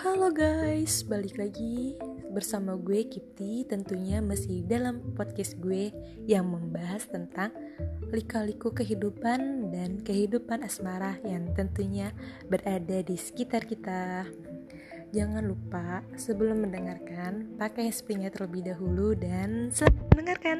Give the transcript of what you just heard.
Halo guys, balik lagi bersama gue Kipti. Tentunya masih dalam podcast gue yang membahas tentang lika-liku kehidupan dan kehidupan asmara yang tentunya berada di sekitar kita. Jangan lupa sebelum mendengarkan pakai springnya terlebih dahulu dan selamat mendengarkan.